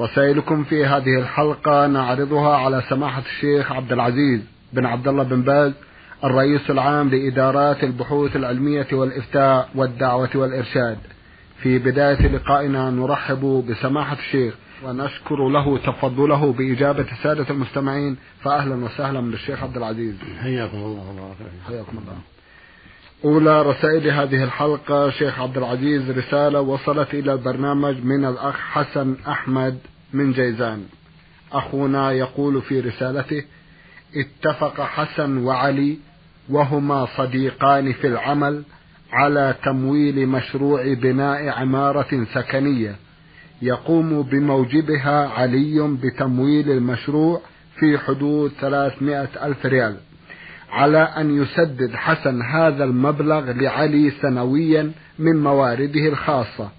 رسائلكم في هذه الحلقة نعرضها على سماحة الشيخ عبد العزيز بن عبد الله بن باز الرئيس العام لإدارات البحوث العلمية والإفتاء والدعوة والإرشاد. في بداية لقائنا نرحب بسماحة الشيخ ونشكر له تفضله بإجابة السادة المستمعين فأهلا وسهلا بالشيخ عبد العزيز. حياكم الله وبارك حياكم الله. أولى رسائل هذه الحلقة شيخ عبد العزيز رسالة وصلت إلى البرنامج من الأخ حسن أحمد. من جيزان. أخونا يقول في رسالته اتفق حسن وعلي وهما صديقان في العمل على تمويل مشروع بناء عمارة سكنية. يقوم بموجبها علي بتمويل المشروع في حدود ثلاثمائة ألف ريال. على أن يسدد حسن هذا المبلغ لعلي سنويا من موارده الخاصة.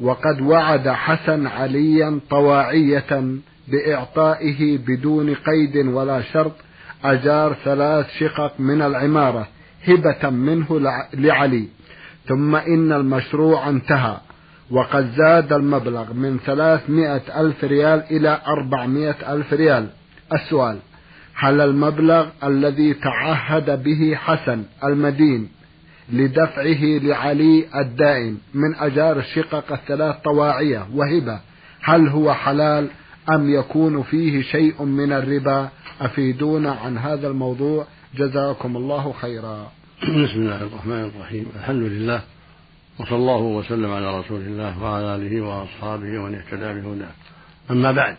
وقد وعد حسن عليا طواعية بإعطائه بدون قيد ولا شرط أجار ثلاث شقق من العمارة هبة منه لعلي. ثم إن المشروع انتهى وقد زاد المبلغ من ثلاثمائة ألف ريال إلى أربعمائة ألف ريال. السؤال هل المبلغ الذي تعهد به حسن المدين لدفعه لعلي الدائن من أجار الشقق الثلاث طواعية وهبة. هل هو حلال أم يكون فيه شيء من الربا؟ أفيدونا عن هذا الموضوع. جزاكم الله خيرا. بسم الله الرحمن الرحيم. الحمد لله وصلى الله وسلم على رسول الله وعلى آله وأصحابه ومن اهتدى بهداه. أما بعد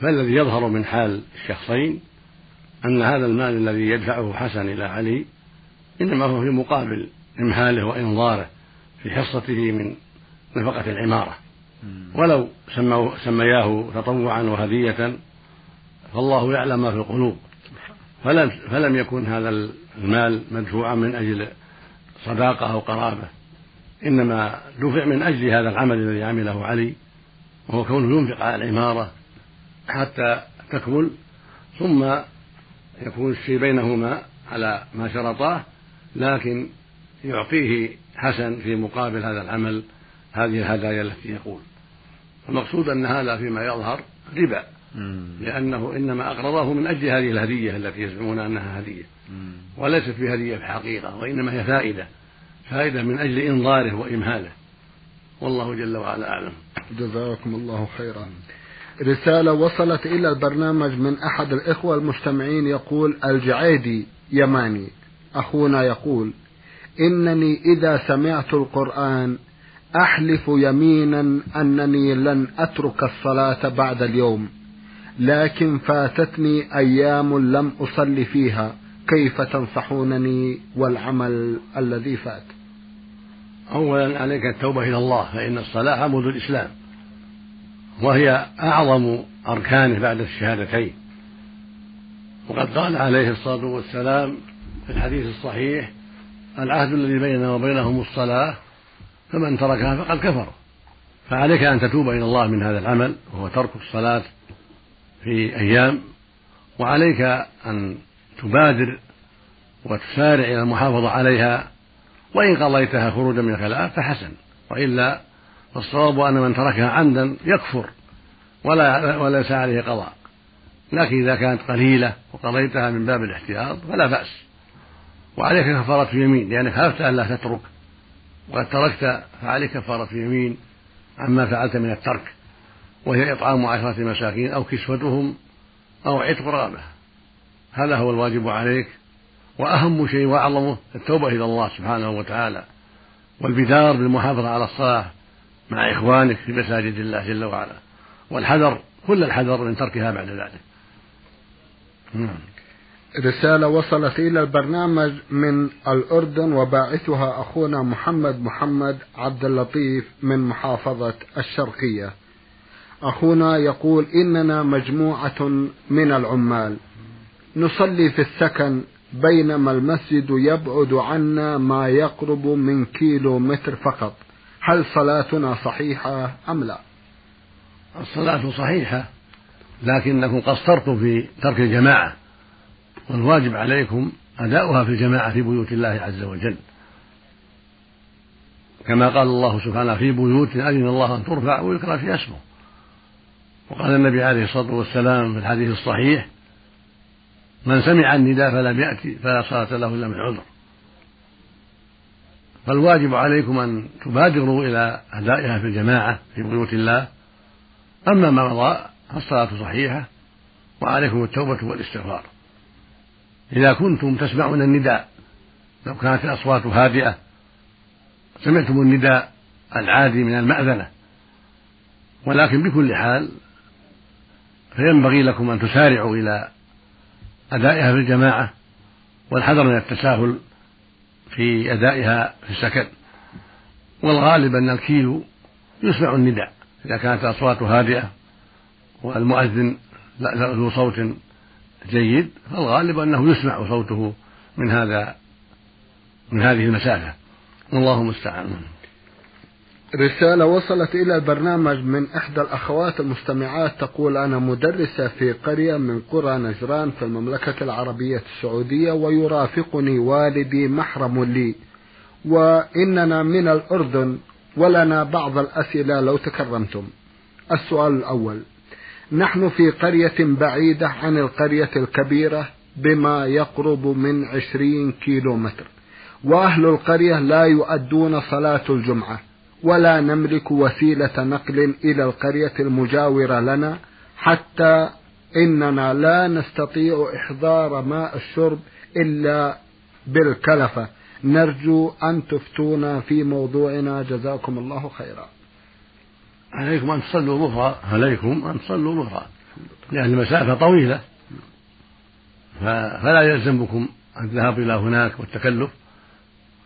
فالذي يظهر من حال الشخصين أن هذا المال الذي يدفعه حسن إلى علي إنما هو في مقابل إمهاله وإنظاره في حصته من نفقة العمارة. ولو سموا سمياه تطوعا وهدية فالله يعلم ما في القلوب. فلم, فلم يكن هذا المال مدفوعا من أجل صداقة أو قرابة. إنما دفع من أجل هذا العمل الذي عمله علي وهو كونه ينفق على العمارة حتى تكمل ثم يكون الشيء بينهما على ما شرطاه لكن يعطيه حسن في مقابل هذا العمل هذه الهدايا التي يقول. المقصود أن هذا فيما يظهر ربا لأنه إنما أقرضه من أجل هذه الهدية التي يزعمون أنها هدية. وليست بهدية في الحقيقة وإنما هي فائدة. فائدة من أجل إنظاره وإمهاله. والله جل وعلا أعلم. جزاكم الله خيرا. رسالة وصلت إلى البرنامج من أحد الإخوة المستمعين يقول الجعيدي يماني. أخونا يقول إنني إذا سمعت القرآن أحلف يمينا أنني لن أترك الصلاة بعد اليوم لكن فاتتني أيام لم أصلي فيها كيف تنصحونني والعمل الذي فات؟ أولا عليك التوبة إلى الله فإن الصلاة عمود الإسلام وهي أعظم أركانه بعد الشهادتين. وقد قال عليه الصلاة والسلام في الحديث الصحيح العهد الذي بيننا وبينهم الصلاة فمن تركها فقد كفر. فعليك أن تتوب إلى الله من هذا العمل وهو ترك الصلاة في أيام. وعليك أن تبادر وتسارع إلى المحافظة عليها وإن قضيتها خروجا من الخلاف فحسن. وإلا فالصواب أن من تركها عمدا يكفر ولا وليس عليه قضاء. لكن إذا كانت قليلة وقضيتها من باب الاحتياط فلا بأس. وعليك كفارة يمين لأنك خافت أن لا تترك وقد تركت فعليك كفارة يمين عما فعلت من الترك وهي إطعام عشرة مساكين أو كسوتهم أو عتق رغبة هذا هو الواجب عليك وأهم شيء وأعظمه التوبة إلى الله سبحانه وتعالى والبدار بالمحافظة على الصلاة مع إخوانك في مساجد الله جل وعلا. والحذر كل الحذر من تركها بعد ذلك. نعم. رسالة وصلت إلى البرنامج من الأردن وباعثها أخونا محمد محمد عبد اللطيف من محافظة الشرقية. أخونا يقول إننا مجموعة من العمال. نصلي في السكن بينما المسجد يبعد عنا ما يقرب من كيلو متر فقط. هل صلاتنا صحيحة أم لا؟ الصلاة صحيحة لكنكم قصرتم في ترك الجماعة. والواجب عليكم أداؤها في الجماعة في بيوت الله عز وجل. كما قال الله سبحانه في بيوت أذن الله أن ترفع ويذكر في اسمه. وقال النبي عليه الصلاة والسلام في الحديث الصحيح من سمع النداء فلم يأتي فلا صلاة له إلا من عذر. فالواجب عليكم أن تبادروا إلى أدائها في الجماعة في بيوت الله. أما ما مضى فالصلاة صحيحة وعليكم التوبة والاستغفار. إذا كنتم تسمعون النداء لو كانت الأصوات هادئة سمعتم النداء العادي من المأذنة. ولكن بكل حال فينبغي لكم أن تسارعوا إلى أدائها في الجماعة والحذر من التساهل في أدائها في السكن. والغالب أن الكيلو يسمع النداء. إذا كانت الأصوات هادئة والمؤذن ذو صوت جيد فالغالب أنه يسمع صوته من هذا من هذه المسافة. والله المستعان. رسالة وصلت إلى البرنامج من إحدى الأخوات المستمعات تقول أنا مدرسة في قرية من قرى نجران في المملكة العربية السعودية ويرافقني والدي محرم لي. وإننا من الأردن ولنا بعض الأسئلة لو تكرمتم. السؤال الأول. نحن في قرية بعيدة عن القرية الكبيرة بما يقرب من عشرين كيلو متر وأهل القرية لا يؤدون صلاة الجمعة ولا نملك وسيلة نقل إلى القرية المجاورة لنا حتى إننا لا نستطيع إحضار ماء الشرب إلا بالكلفة. نرجو أن تفتونا في موضوعنا. جزاكم الله خيرا. عليكم أن تصلوا ظهرا عليكم أن تصلوا ظهرا لأن المسافة طويلة. فلا يلزم الذهاب إلى هناك والتكلف.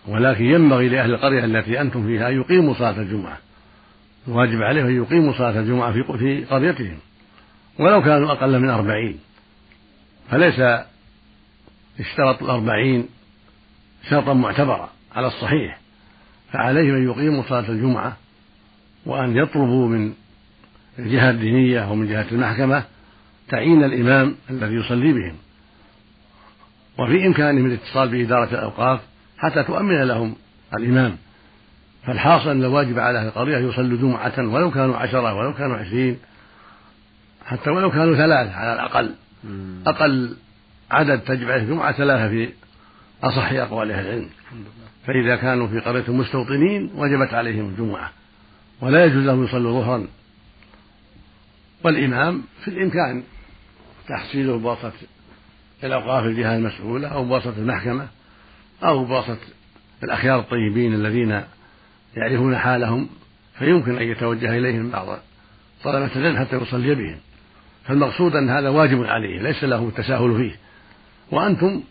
ولكن ينبغي لأهل القرية التي أنتم فيها أن يقيموا صلاة الجمعة. الواجب عليهم أن يقيموا صلاة الجمعة في قريتهم. ولو كانوا أقل من أربعين. فليس اشترط الأربعين شرطا معتبرا على الصحيح. فعليهم أن يقيموا صلاة الجمعة وأن يطلبوا من الجهة الدينية ومن جهة المحكمة تعيين الإمام الذي يصلي بهم. وفي إمكانهم الاتصال بإدارة الأوقاف حتى تؤمن لهم الإمام. فالحاصل أن الواجب على أهل القرية يصلوا جمعة ولو كانوا عشرة ولو كانوا عشرين حتى ولو كانوا ثلاثة على الأقل. أقل عدد تجمع الجمعة ثلاثة في أصح أقوال أهل العلم. فإذا كانوا في قرية مستوطنين وجبت عليهم الجمعة. ولا يجوز لهم يصلوا ظهرا. والإمام في الإمكان تحصيله بواسطة الأوقاف الجهة المسؤولة أو بواسطة المحكمة أو بواسطة الأخيار الطيبين الذين يعرفون حالهم فيمكن أن يتوجه إليهم بعض طلبة العلم حتى يصلي بهم. فالمقصود أن هذا واجب عليه ليس له التساهل فيه. وأنتم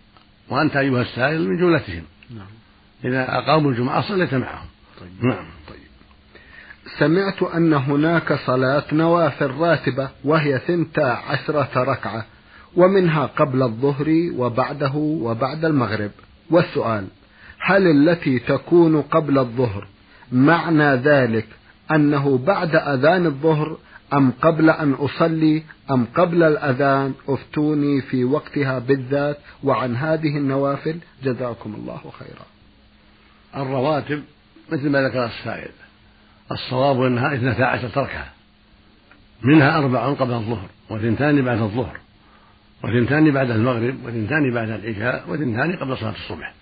وأنت أيها السائل من جملتهم. نعم. إذا أقاموا الجمعة صليت معهم. طيب. نعم. سمعت أن هناك صلاة نوافل راتبة وهي ثنتا عشرة ركعة ومنها قبل الظهر وبعده وبعد المغرب. والسؤال هل التي تكون قبل الظهر معنى ذلك أنه بعد أذان الظهر أم قبل أن أصلي أم قبل الأذان؟ أفتوني في وقتها بالذات وعن هذه النوافل. جزاكم الله خيرا. الرواتب مثل ما ذكر السائل. الصواب أنها اثنتا عشرة ركعة منها أربع قبل الظهر وثنتان بعد الظهر وثنتان بعد المغرب وثنتان بعد العشاء وثنتان قبل صلاة الصبح.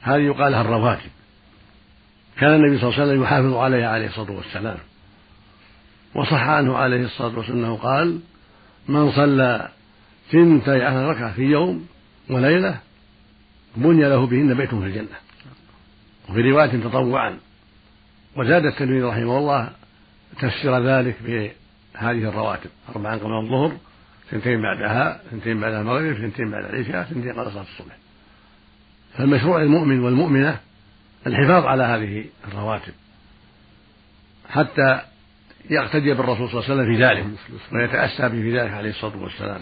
هذه يقال لها الرواتب. كان النبي صلى الله عليه وسلم يحافظ عليها عليه الصلاة والسلام. وصح عنه عليه الصلاة والسلام أنه قال من صلى ثنتي عشر ركعة في يوم وليلة بني له بهن بيت في الجنة. وفي رواية تطوعا. وزاد التلميذ رحمه الله تفسير ذلك بهذه الرواتب. أربعا قبل الظهر سنتين بعدها سنتين بعد المغرب سنتين بعد العشاء سنتين قبل صلاة الصبح. فالمشروع المؤمن والمؤمنة الحفاظ على هذه الرواتب حتى يقتدي بالرسول صلى الله عليه وسلم في ذلك ويتأسى به في ذلك عليه الصلاة والسلام.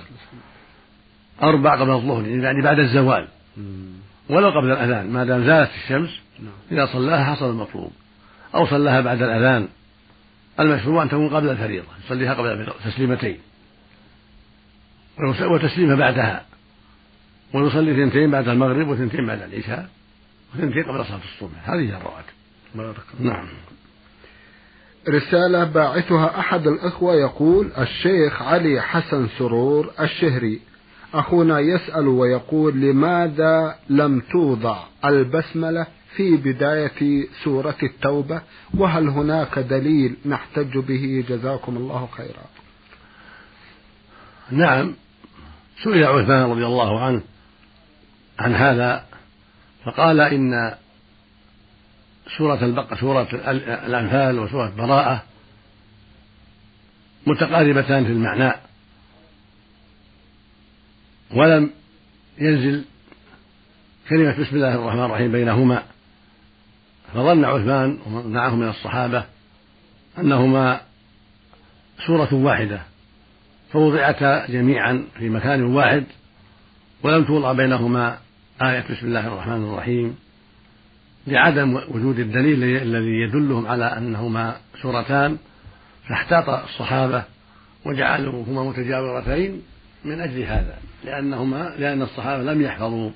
أربع قبل الظهر يعني بعد الزوال. ولو قبل الأذان ما دام زالت الشمس نعم. إذا صلاها حصل المطلوب. أو صلاها بعد الأذان. المشروع أن تكون قبل الفريضة يصليها قبل تسليمتين. وتسليمة بعدها. ويصلي اثنتين بعد المغرب واثنتين بعد العشاء واثنتين قبل صلاة الصبح. هذه الرواتب نعم. رسالة باعثها أحد الأخوة يقول الشيخ علي حسن سرور الشهري. أخونا يسأل ويقول لماذا لم توضع البسملة في بداية سورة التوبة وهل هناك دليل نحتج به؟ جزاكم الله خيرا. نعم سئل عثمان رضي الله عنه عن هذا فقال إن سورة البقرة سورة الأنفال وسورة براءة متقاربتان في المعنى ولم ينزل كلمة بسم الله الرحمن الرحيم بينهما. فظن عثمان ومن معه من الصحابة أنهما سورة واحدة فوضعتا جميعا في مكان واحد ولم توضع بينهما آية بسم الله الرحمن الرحيم. لعدم وجود الدليل الذي يدلهم على أنهما سورتان فاحتاط الصحابة وجعلوهما متجاورتين من أجل هذا لأنهما لأن الصحابة لم يحفظوا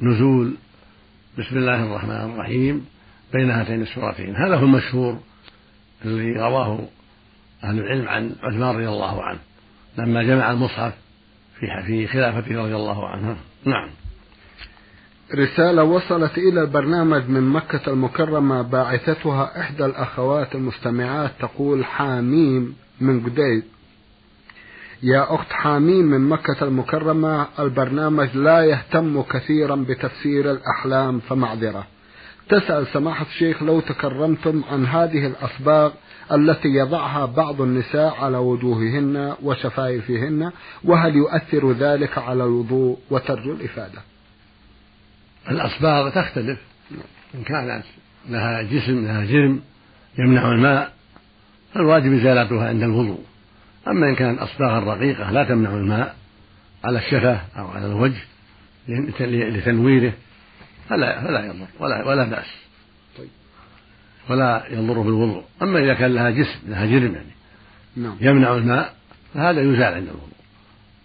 نزول بسم الله الرحمن الرحيم. بين هاتين السورتين. هذا هو المشهور الذي رواه أهل العلم عن عثمان رضي الله عنه لما جمع المصحف في في خلافته رضي الله عنه. نعم. رسالة وصلت إلى البرنامج من مكة المكرمة باعثتها إحدى الأخوات المستمعات تقول حاميم من قديد يا أخت حاميم من مكة المكرمة البرنامج لا يهتم كثيرا بتفسير الأحلام فمعذرة. تسأل سماحة الشيخ لو تكرمتم عن هذه الأصباغ التي يضعها بعض النساء على وجوههن وشفايفهن وهل يؤثر ذلك على الوضوء وترجو الإفادة؟ الأصباغ تختلف. إن كانت لها جسم لها جرم يمنع الماء فالواجب إزالتها عند الوضوء. أما إن كانت أصباغا رقيقة لا تمنع الماء على الشفة أو على الوجه لتنويره. فلا فلا يضر ولا ولا بأس طيب. ولا يضر بالوضوء أما إذا كان لها جسم لها جرم يعني نعم. يمنع الماء فهذا يزال عند الوضوء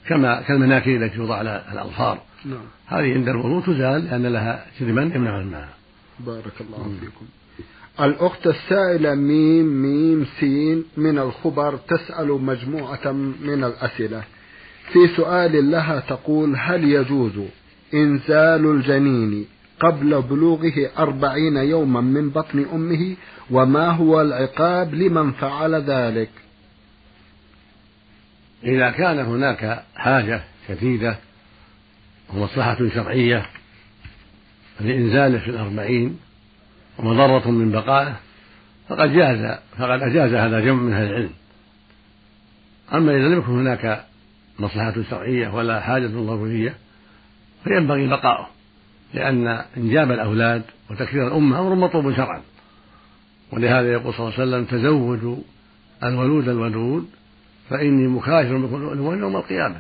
كما كالمناكير التي توضع على الأظفار نعم. هذه عند الوضوء تزال لأن لها جرما يمنع الماء بارك الله مم. فيكم الأخت السائلة ميم ميم سين من الخبر تسأل مجموعة من الأسئلة في سؤال لها تقول هل يجوز إنزال الجنين قبل بلوغه أربعين يوما من بطن أمه وما هو العقاب لمن فعل ذلك. إذا كان هناك حاجة شديدة ومصلحة شرعية لإنزاله في الأربعين ومضرة من بقائه فقد جاز فقد أجاز هذا جمع من أهل العلم. أما إذا لم يكن هناك مصلحة شرعية ولا حاجة ضرورية فينبغي بقاؤه. لأن إنجاب الأولاد وتكثير الأمة أمر مطلوب شرعا. ولهذا يقول صلى الله عليه وسلم تزوجوا الولود الودود فإني مكاثر بكم يوم القيامة.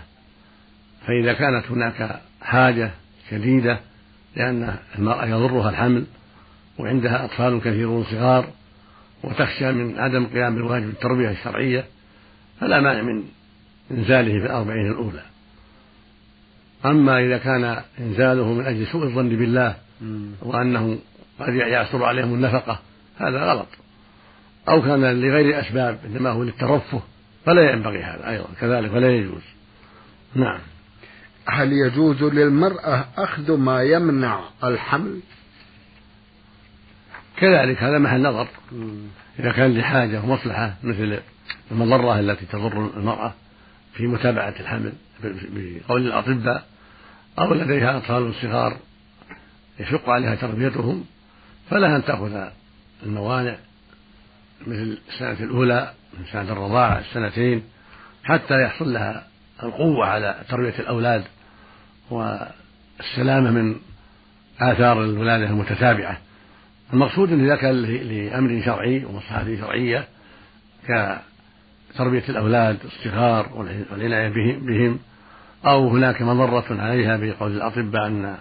فإذا كانت هناك حاجة شديدة لأن المرأة يضرها الحمل وعندها أطفال كثيرون صغار وتخشى من عدم قيام بالواجب التربية الشرعية فلا مانع من إنزاله في الأربعين الأولى. أما إذا كان إنزاله من أجل سوء الظن بالله وأنه قد يعسر عليهم النفقة هذا غلط. أو كان لغير أسباب إنما هو للترفه فلا ينبغي هذا أيضا كذلك فلا يجوز. نعم. هل يجوز للمرأة أخذ ما يمنع الحمل؟ كذلك هذا محل نظر. إذا كان لحاجة ومصلحة مثل المضرة التي تضر المرأة في متابعة الحمل بقول الأطباء أو لديها أطفال صغار يشق عليها تربيتهم فلها أن تأخذ الموانع مثل السنة الأولى من سنة الرضاعة السنتين حتى يحصل لها القوة على تربية الأولاد والسلامة من آثار الولادة المتتابعة. المقصود أن إذا كان لأمر شرعي ومصلحة شرعية كتربية الأولاد الصغار والعناية بهم أو هناك مضرة عليها بقول الأطباء أن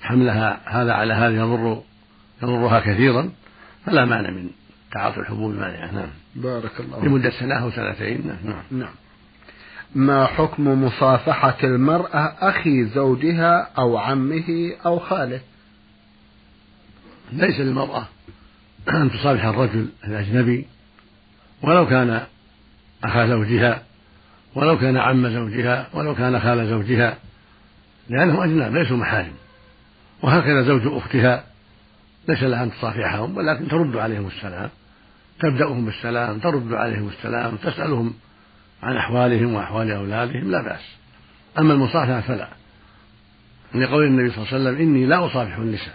حملها هذا على هذا يضر يضرها كثيرا فلا مانع من تعاطي الحبوب المانعة نعم. بارك الله لمدة سنة أو سنتين. نعم. نعم. ما حكم مصافحة المرأة أخي زوجها أو عمه أو خاله؟ ليس للمرأة أن تصافح الرجل الأجنبي ولو كان أخا زوجها ولو كان عم زوجها ولو كان خال زوجها لأنهم أجناب ليسوا محارم. وهكذا زوج أختها ليس لها أن تصافحهم ولكن ترد عليهم السلام تبدأهم بالسلام ترد عليهم السلام تسألهم عن أحوالهم وأحوال أولادهم لا بأس. أما المصافحة فلا. لقول النبي صلى الله عليه وسلم إني لا أصافح النساء.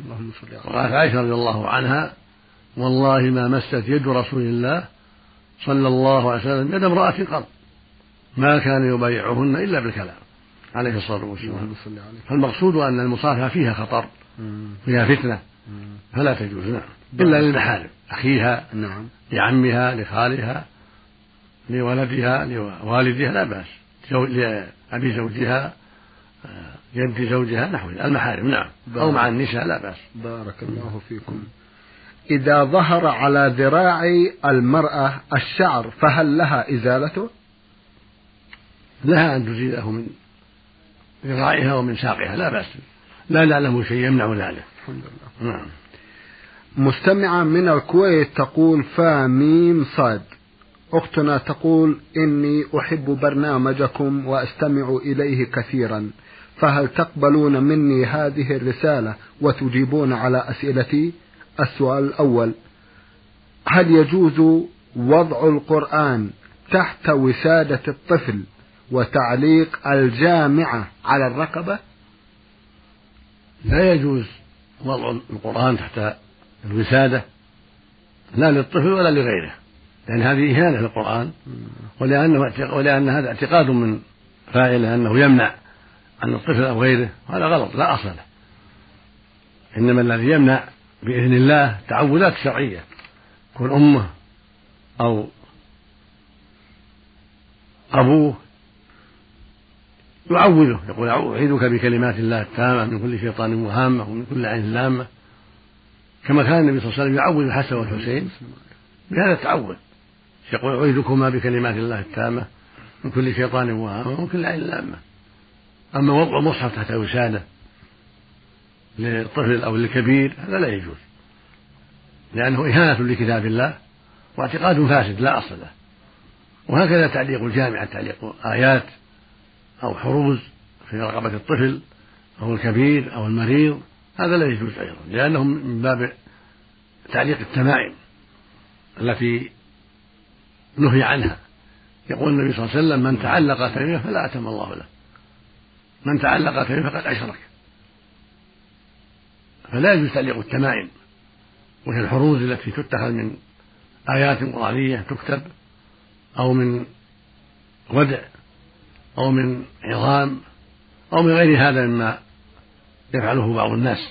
اللهم صل وقالت عائشة رضي الله عنها والله ما مست يد رسول الله صلى الله عليه وسلم يد امرأة قط. ما كان يبايعهن إلا بالكلام. عليه الصلاة والسلام. فالمقصود أن المصافحة فيها خطر فيها فتنة. فلا تجوز نعم. إلا للمحارم أخيها نعم. لعمها لخالها لولدها لوالدها لا بأس. لأبي زوجها آه، يد زوجها نحو المحارم نعم. أو مع النساء لا بأس. بارك الله فيكم. إذا ظهر على ذراع المرأة الشعر فهل لها إزالته؟ لها أن تزيله من ذراعها ومن ساقها لا بأس. لا نعلم شيء يمنع ذلك. الحمد لله. نعم. مستمعة من الكويت تقول فا ميم صاد. أختنا تقول إني أحب برنامجكم وأستمع إليه كثيرا. فهل تقبلون مني هذه الرسالة وتجيبون على أسئلتي؟ السؤال الأول. هل يجوز وضع القرآن تحت وسادة الطفل وتعليق الجامعة على الرقبة؟ لا يجوز وضع القرآن تحت الوسادة لا للطفل ولا لغيره لأن هذه إهانة للقرآن ولأنه ولأن هذا اعتقاد من فاعله أنه يمنع عن الطفل أو غيره هذا غلط لا أصل له. إنما الذي يمنع بإذن الله تعوذات شرعية يكون أمة أو أبوه يعوذه يقول أعيذك بكلمات الله التامة من كل شيطان وهامة ومن كل عين لامة. كما كان النبي صلى الله عليه وسلم يعوذ الحسن والحسين. بهذا التعوذ. يقول أعيذكما بكلمات الله التامة من كل شيطان وهامة ومن كل عين لامة. أما وضع مصحف تحت وسادة للطفل أو للكبير هذا لا يجوز. لأنه إهانة لكتاب الله واعتقاد فاسد لا أصل له. وهكذا تعليق الجامعة تعليق آيات. أو حروز في رقبة الطفل أو الكبير أو المريض هذا لا يجوز أيضا لأنه من باب تعليق التمائم التي نهي عنها. يقول النبي صلى الله عليه وسلم من تعلق تميمة فلا أتم الله له من تعلق تميمة فقد أشرك. فلا يجوز تعليق التمائم وهي الحروز التي تتخذ من آيات قرآنية تكتب أو من ودع أو من عظام أو من غير هذا مما يفعله بعض الناس.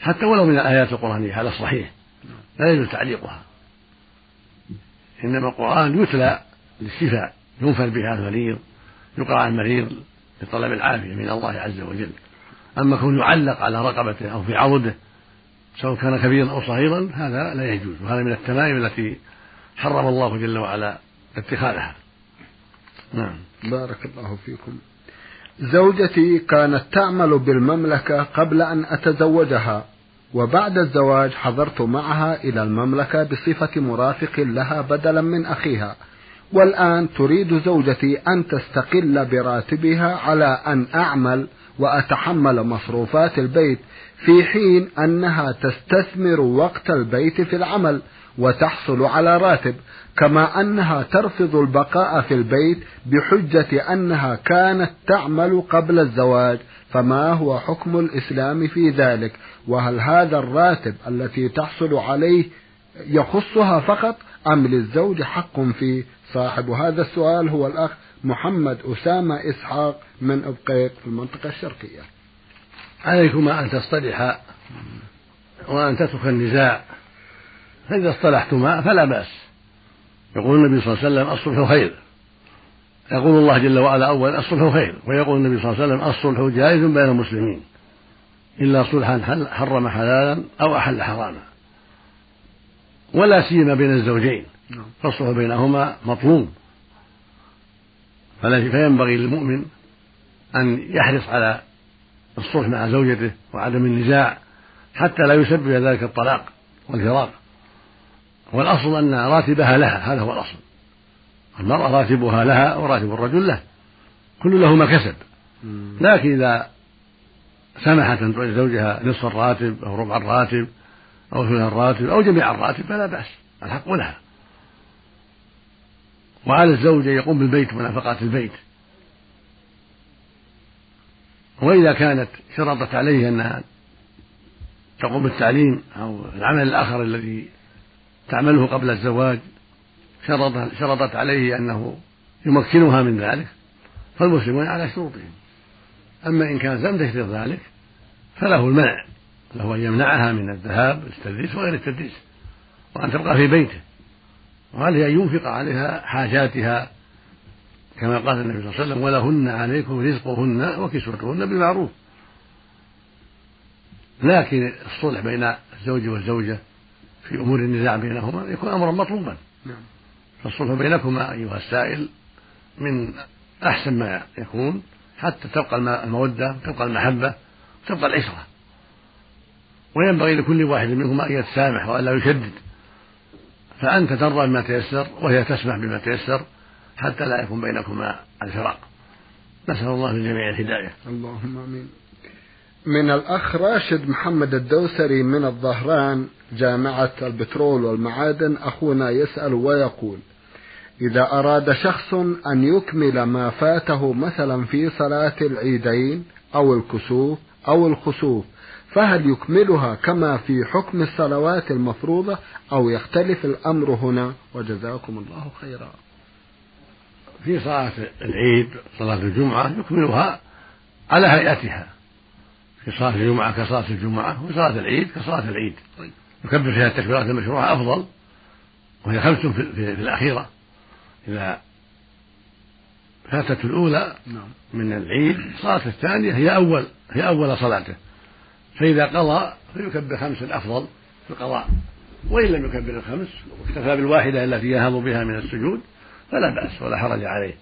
حتى ولو من الآيات القرآنية على الصحيح لا يجوز تعليقها. إنما القرآن يتلى للشفاء ينفر بها المريض يقرأ على المريض لطلب العافية من الله عز وجل. أما كون يعلق على رقبته أو في عضده سواء كان كبيرا أو صغيرا هذا لا يجوز. وهذا من التمائم التي حرم الله جل وعلا اتخاذها. نعم. بارك الله فيكم. زوجتي كانت تعمل بالمملكة قبل أن أتزوجها وبعد الزواج حضرت معها إلى المملكة بصفة مرافق لها بدلا من أخيها. والآن تريد زوجتي أن تستقل براتبها على أن أعمل وأتحمل مصروفات البيت في حين أنها تستثمر وقت البيت في العمل. وتحصل على راتب كما أنها ترفض البقاء في البيت بحجة أنها كانت تعمل قبل الزواج. فما هو حكم الإسلام في ذلك؟ وهل هذا الراتب التي تحصل عليه يخصها فقط أم للزوج حق فيه؟ صاحب هذا السؤال هو الأخ محمد أسامة إسحاق من أبقيت في المنطقة الشرقية. عليكما أن تصطلحا وأن تترك النزاع. فإذا اصطلحتما فلا بأس. يقول النبي صلى الله عليه وسلم الصلح خير. يقول الله جل وعلا أولا الصلح خير ويقول النبي صلى الله عليه وسلم الصلح جائز بين المسلمين. إلا صلحا حرم حلالا أو أحل حراما. ولا سيما بين الزوجين. نعم. فالصلح بينهما مطلوب. فينبغي للمؤمن أن يحرص على الصلح مع زوجته وعدم النزاع حتى لا يسبب ذلك الطلاق والفراق. والأصل أن راتبها لها هذا هو الأصل. المرأة راتبها لها وراتب الرجل له. كل له ما كسب. لكن إذا سمحت أن تعطي زوجها نصف الراتب أو ربع الراتب أو ثلث الراتب أو جميع الراتب فلا بأس الحق لها. وعلى الزوج أن يقوم بالبيت ونفقات البيت. وإذا كانت شرطت عليه أنها تقوم بالتعليم أو العمل الآخر الذي تعمله قبل الزواج شرطت, عليه أنه يمكنها من ذلك فالمسلمون على شروطهم. أما إن كانت لم تشترط ذلك فله المنع له أن يمنعها من الذهاب للتدريس وغير التدريس وأن تبقى في بيته. وعليه أن ينفق عليها حاجاتها كما قال النبي صلى الله عليه وسلم ولهن عليكم رزقهن وكسوتهن بالمعروف. لكن الصلح بين الزوج والزوجة في أمور النزاع بينهما يكون أمرا مطلوبا. نعم. فالصلح بينكما أيها السائل من أحسن ما يكون حتى تبقى المودة تبقى المحبة تبقى العشرة. وينبغي لكل واحد منهما أن يتسامح وألا يشدد. فأنت ترضى بما تيسر وهي تسمح بما تيسر حتى لا يكون بينكما الفراق. نسأل الله للجميع الهداية. اللهم آمين. من الأخ راشد محمد الدوسري من الظهران جامعة البترول والمعادن أخونا يسأل ويقول إذا أراد شخص أن يكمل ما فاته مثلا في صلاة العيدين أو الكسوف أو الخسوف فهل يكملها كما في حكم الصلوات المفروضة أو يختلف الأمر هنا؟ وجزاكم الله خيرا. في صلاة العيد صلاة الجمعة يكملها على هيئتها. في صلاة الجمعة كصلاة الجمعة وصلاة العيد كصلاة العيد. يكبر فيها التكبيرات المشروعة أفضل وهي خمس في, في, في الأخيرة. إذا فاتت الأولى نعم. من العيد صلاة الثانية هي أول هي أول صلاته. فإذا قضى فيكبر خمس أفضل في القضاء. وإن لم يكبر الخمس واكتفى بالواحدة التي يهض بها من السجود فلا بأس ولا حرج عليه.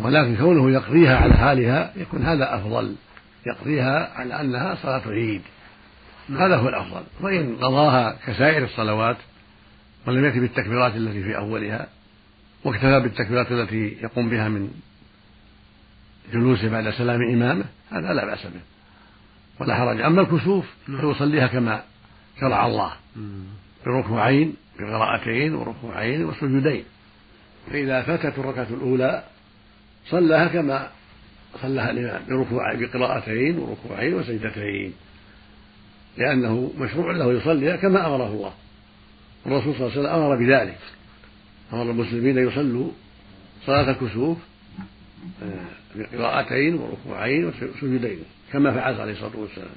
ولكن كونه يقضيها على حالها يكون هذا أفضل. يقضيها على أنها صلاة عيد هذا هو الأفضل. وإن قضاها كسائر الصلوات ولم يأتي بالتكبيرات التي في أولها واكتفى بالتكبيرات التي يقوم بها من جلوسه بعد سلام إمامه هذا لا بأس به. ولا حرج. أما الكسوف فيصليها كما شرع الله. بركوعين بقراءتين وركوعين وسجودين. فإذا فاتت الركعة الأولى صلاها كما صلاها بركوع بقراءتين وركوعين وسجدتين لأنه مشروع له يصليها كما أمره الله. الرسول صلى الله عليه وسلم أمر بذلك. أمر المسلمين يصلوا صلاة الكسوف آه، بقراءتين وركوعين وسجودين كما فعل عليه الصلاة والسلام.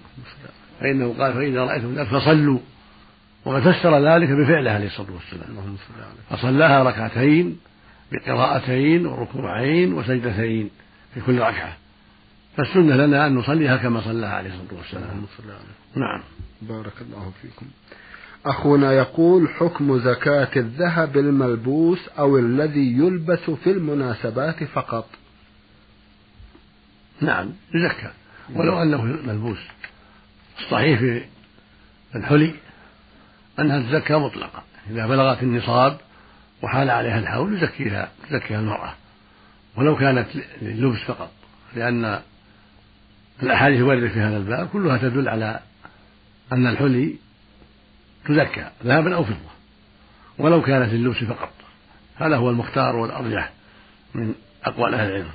فإنه قال فإذا رأيتم ذلك فصلوا. وقد فسر ذلك بفعله عليه الصلاة والسلام. فصلاها ركعتين بقراءتين وركوعين وسجدتين. في كل ركعة. فالسنة لنا أن نصليها كما صلاها عليه الصلاة والسلام. نعم. بارك الله فيكم. أخونا يقول حكم زكاة الذهب الملبوس أو الذي يلبس في المناسبات فقط. نعم يزكى ولو أنه ملبوس. الصحيح في الحلي أنها تزكى مطلقة. إذا بلغت النصاب وحال عليها الحول يزكيها تزكيها المرأة. ولو كانت للبس فقط لأن الأحاديث الواردة في هذا الباب كلها تدل على أن الحلي تزكى ذهبا أو فضة ولو كانت للبس فقط. هذا هو المختار والأرجح من أقوال أهل العلم.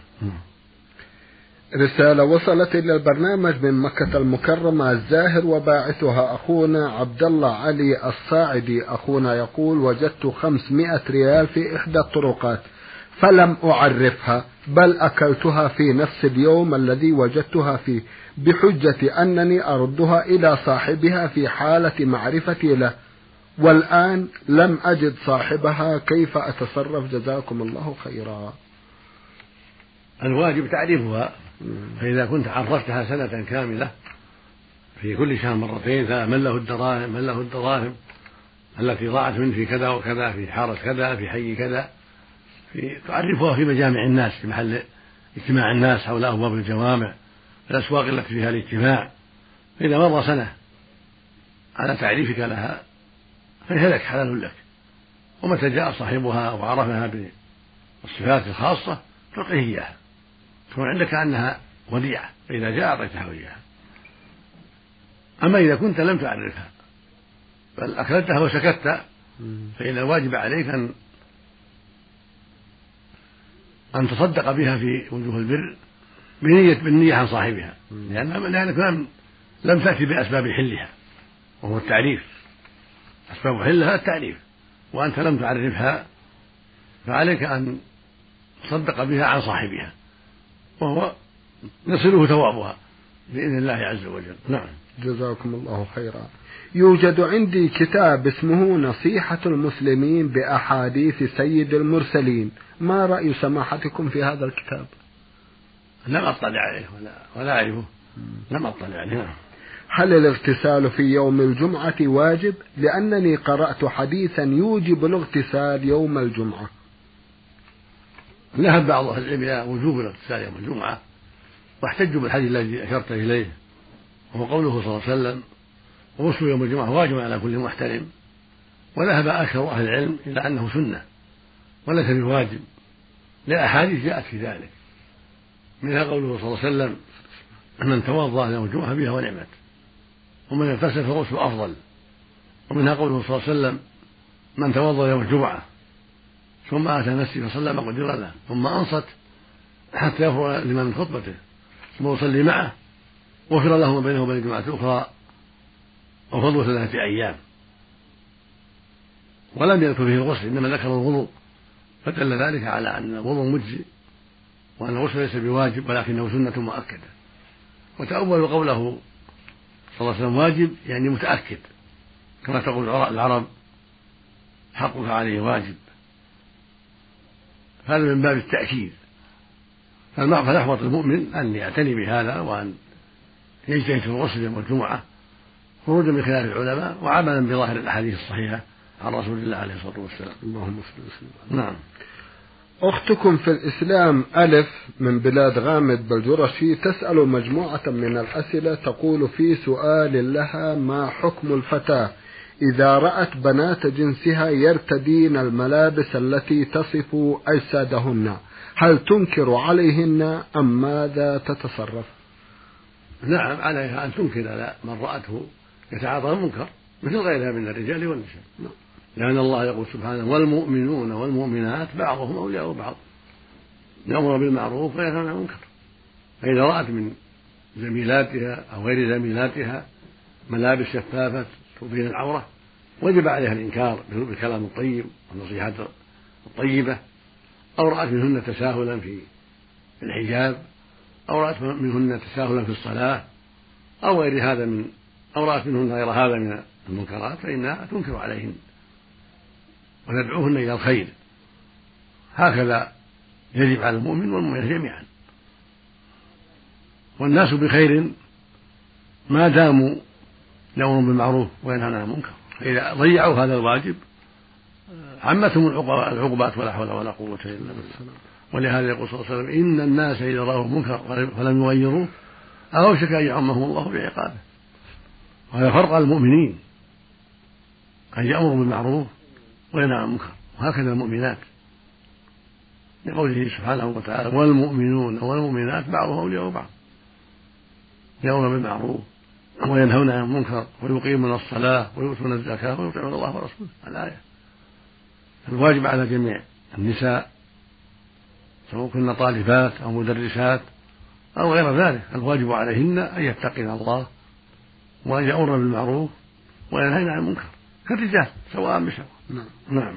رسالة وصلت إلى البرنامج من مكة المكرمة الزاهر وباعثها أخونا عبد الله علي الصاعدي. أخونا يقول وجدت خمسمائة ريال في إحدى الطرقات. فلم أعرفها بل أكلتها في نفس اليوم الذي وجدتها فيه بحجة أنني أردها إلى صاحبها في حالة معرفتي له. والآن لم أجد صاحبها كيف أتصرف؟ جزاكم الله خيرا. الواجب تعريفها. فإذا كنت عرفتها سنة كاملة في كل شهر مرتين من له الدراهم من له الدراهم التي ضاعت منه في كذا وكذا في حارة كذا في حي كذا. في تعرفها في مجامع الناس في محل اجتماع الناس حول أبواب الجوامع الأسواق التي فيها الاجتماع. فإذا مر سنة على تعريفك لها فهي لك حلال لك. ومتى جاء صاحبها وعرفها بالصفات الخاصة تعطيه إياها. تكون عندك كأنها وديعة فإذا جاء أعطيتها إياها. أما إذا كنت لم تعرفها بل أكلتها وسكت فإن الواجب عليك أن أن تصدق بها في وجوه البر بنية بالنية عن صاحبها. لأن لأنك لم لم تأتي بأسباب حلها وهو التعريف. أسباب حلها التعريف وأنت لم تعرفها فعليك أن تصدق بها عن صاحبها وهو يصله ثوابها بإذن الله عز وجل. نعم. جزاكم الله خيرا. يوجد عندي كتاب اسمه نصيحة المسلمين بأحاديث سيد المرسلين. ما رأي سماحتكم في هذا الكتاب؟ لم أطلع عليه ولا, ولا أعرفه. لم أطلع عليه. هل الاغتسال في يوم الجمعة واجب؟ لأنني قرأت حديثا يوجب الاغتسال يوم الجمعة. ذهب بعض أهل العلم إلى وجوب الاغتسال يوم الجمعة واحتجوا بالحديث الذي أشرت إليه. وهو قوله صلى الله عليه وسلم غسل يوم الجمعة واجب على كل محترم وذهب أكثر أهل العلم إلى أنه سنة وليس بواجب لأحاديث جاءت في ذلك منها قوله صلى الله عليه وسلم من توضأ يوم الجمعة بها ونعمت ومن اغتسل فالغسل أفضل ومنها قوله صلى الله عليه وسلم من توضأ يوم الجمعة ثم أتى نفسه فصلى ما قدر له ثم أنصت حتى يفرغ الإمام من خطبته ثم يصلي معه غفر له ما بينه وبين الجمعة الأخرى وفضل ثلاثة أيام. ولم يذكر فيه الغسل إنما ذكر الوضوء فدل ذلك على أن الوضوء مجزي وأن الغسل ليس بواجب ولكنه سنة مؤكدة. وتأول قوله صلى الله عليه وسلم واجب يعني متأكد. كما تقول العرب حقك عليه واجب. هذا من باب التأكيد. فالأحوط المؤمن أن يعتني بهذا وأن يجتهد في الغسل يوم الجمعة خروجا من خلاف العلماء وعملا بظاهر الأحاديث الصحيحة عن رسول الله عليه الصلاة والسلام. اللهم صل وسلم. نعم. أختكم في الإسلام ألف من بلاد غامد بلجرشي تسأل مجموعة من الأسئلة تقول في سؤال لها ما حكم الفتاة؟ إذا رأت بنات جنسها يرتدين الملابس التي تصف أجسادهن هل تنكر عليهن أم ماذا تتصرف؟ نعم عليها أن تنكر على من رأته يتعاطى المنكر مثل غيرها من الرجال والنساء نعم. لأن الله يقول سبحانه والمؤمنون والمؤمنات بعضهم أولياء بعض يأمر بالمعروف وينهى عن المنكر فإذا رأت من زميلاتها أو غير زميلاتها ملابس شفافة تبين العورة وجب عليها الإنكار بالكلام الطيب والنصيحات الطيبة أو رأت منهن تساهلا في الحجاب أو رأت منهن تساهلا في الصلاة أو غير هذا من أو رأت منهن غير هذا من المنكرات فإنها تنكر عليهن وندعوهن إلى الخير. هكذا يجب على المؤمن والمؤمنة جميعا. والناس بخير ما داموا يأمرون بالمعروف وينهون عن المنكر. فإذا ضيعوا هذا الواجب عمتهم العقوبات ولا حول ولا قوة إلا بالله. ولهذا يقول صلى الله عليه وسلم إن الناس إذا رأوا المنكر فلم يغيروه أوشك أن يعمهم الله بعقابه. وهذا فرق المؤمنين. أن يأمروا بالمعروف وينهى عن المنكر. وهكذا المؤمنات. لقوله سبحانه وتعالى والمؤمنون والمؤمنات بعضهم أولياء بعض. يأمرون بالمعروف وينهون عن المنكر ويقيمون الصلاة ويؤتون الزكاة ويطيعون الله ورسوله. الآية. الواجب على جميع النساء سواء كن طالبات أو مدرسات أو غير ذلك الواجب عليهن أن يتقين الله وأن يأمرن بالمعروف وينهين عن المنكر كالرجال سواء بسواء. نعم. نعم.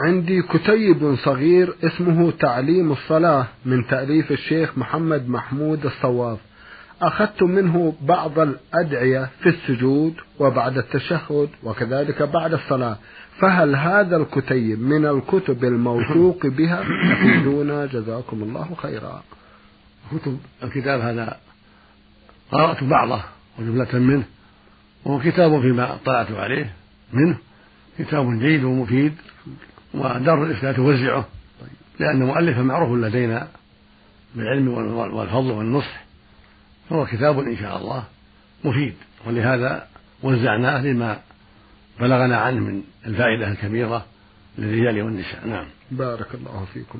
عندي كتيب صغير اسمه تعليم الصلاة من تأليف الشيخ محمد محمود الصواف. أخذت منه بعض الأدعية في السجود وبعد التشهد وكذلك بعد الصلاة. فهل هذا الكتيب من الكتب الموثوق بها؟ أفيدونا. جزاكم الله خيرا. كتب الكتاب هذا قرأت بعضه وجملة منه وهو كتاب فيما اطلعت عليه منه كتاب جيد ومفيد ودار الإفتاء توزعه لأن مؤلفا معروف لدينا بالعلم والفضل والنصح فهو كتاب إن شاء الله مفيد ولهذا وزعناه لما بلغنا عنه من الفائدة الكبيرة للرجال والنساء نعم. بارك الله فيكم.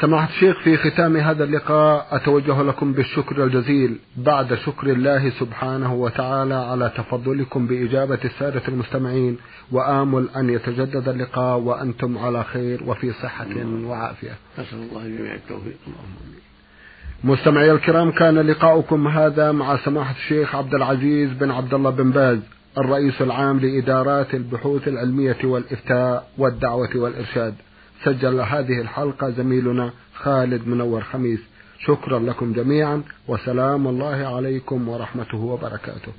سماحة الشيخ في ختام هذا اللقاء أتوجه لكم بالشكر الجزيل بعد شكر الله سبحانه وتعالى على تفضلكم بإجابة السادة المستمعين وآمل أن يتجدد اللقاء وأنتم على خير وفي صحة وعافية. نسأل الله الجميع التوفيق. اللهم مستمعي الكرام كان لقاؤكم هذا مع سماحة الشيخ عبد العزيز بن عبد الله بن باز. الرئيس العام لإدارات البحوث العلمية والإفتاء والدعوة والإرشاد. سجل هذه الحلقة زميلنا خالد منور خميس. شكرا لكم جميعا وسلام الله عليكم ورحمته وبركاته.